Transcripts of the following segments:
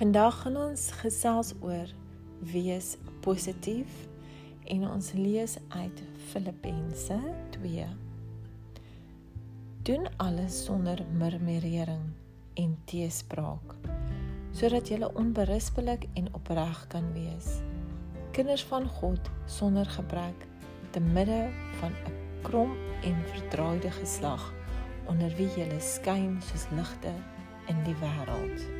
Vandag gaan ons gesels oor wees positief en ons lees uit Filippense 2. Doen alles sonder murmurering en teespraak sodat jy onberispelik en opreg kan wees. Kinders van God sonder gebrek te midde van 'n krom en verdraaide geslag onder wie jy skyn soos ligte in die wêreld.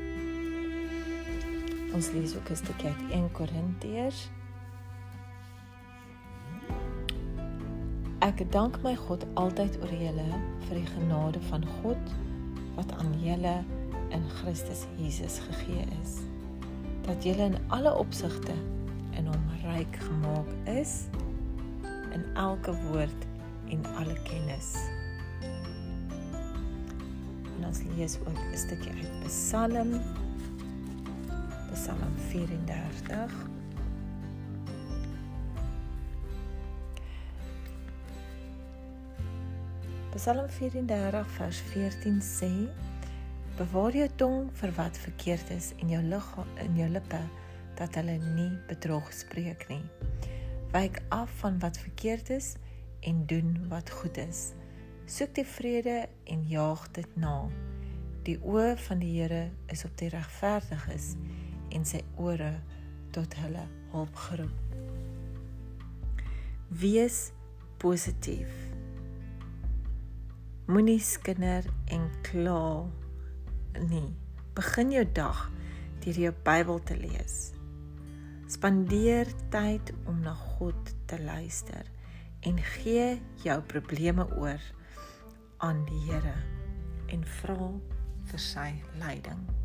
Ons lees ook 'n stukkie uit 1 Korintiërs. Ek dank my God altyd oor julle vir die genade van God wat aan julle in Christus Jesus gegee is. Dat julle in alle opsigte in hom ryk gemaak is in elke woord en alle kennis. En ons lees ook 'n stukkie uit Psalm Psalm 34. Psalm 34 vers 14 sê: Bewaar jou tong vir wat verkeerd is en jou lig in jou lippe dat hulle nie bedrog spreek nie. Wyk af van wat verkeerd is en doen wat goed is. Soek die vrede en jaag dit na. Die oë van die Here is op die regverdiges en sy ore tot hulle hulp geroep. Wees positief. Moenie skinder en kla nie. Begin jou dag deur jou Bybel te lees. Spandeer tyd om na God te luister en gee jou probleme oor aan die Here en vra vir sy leiding.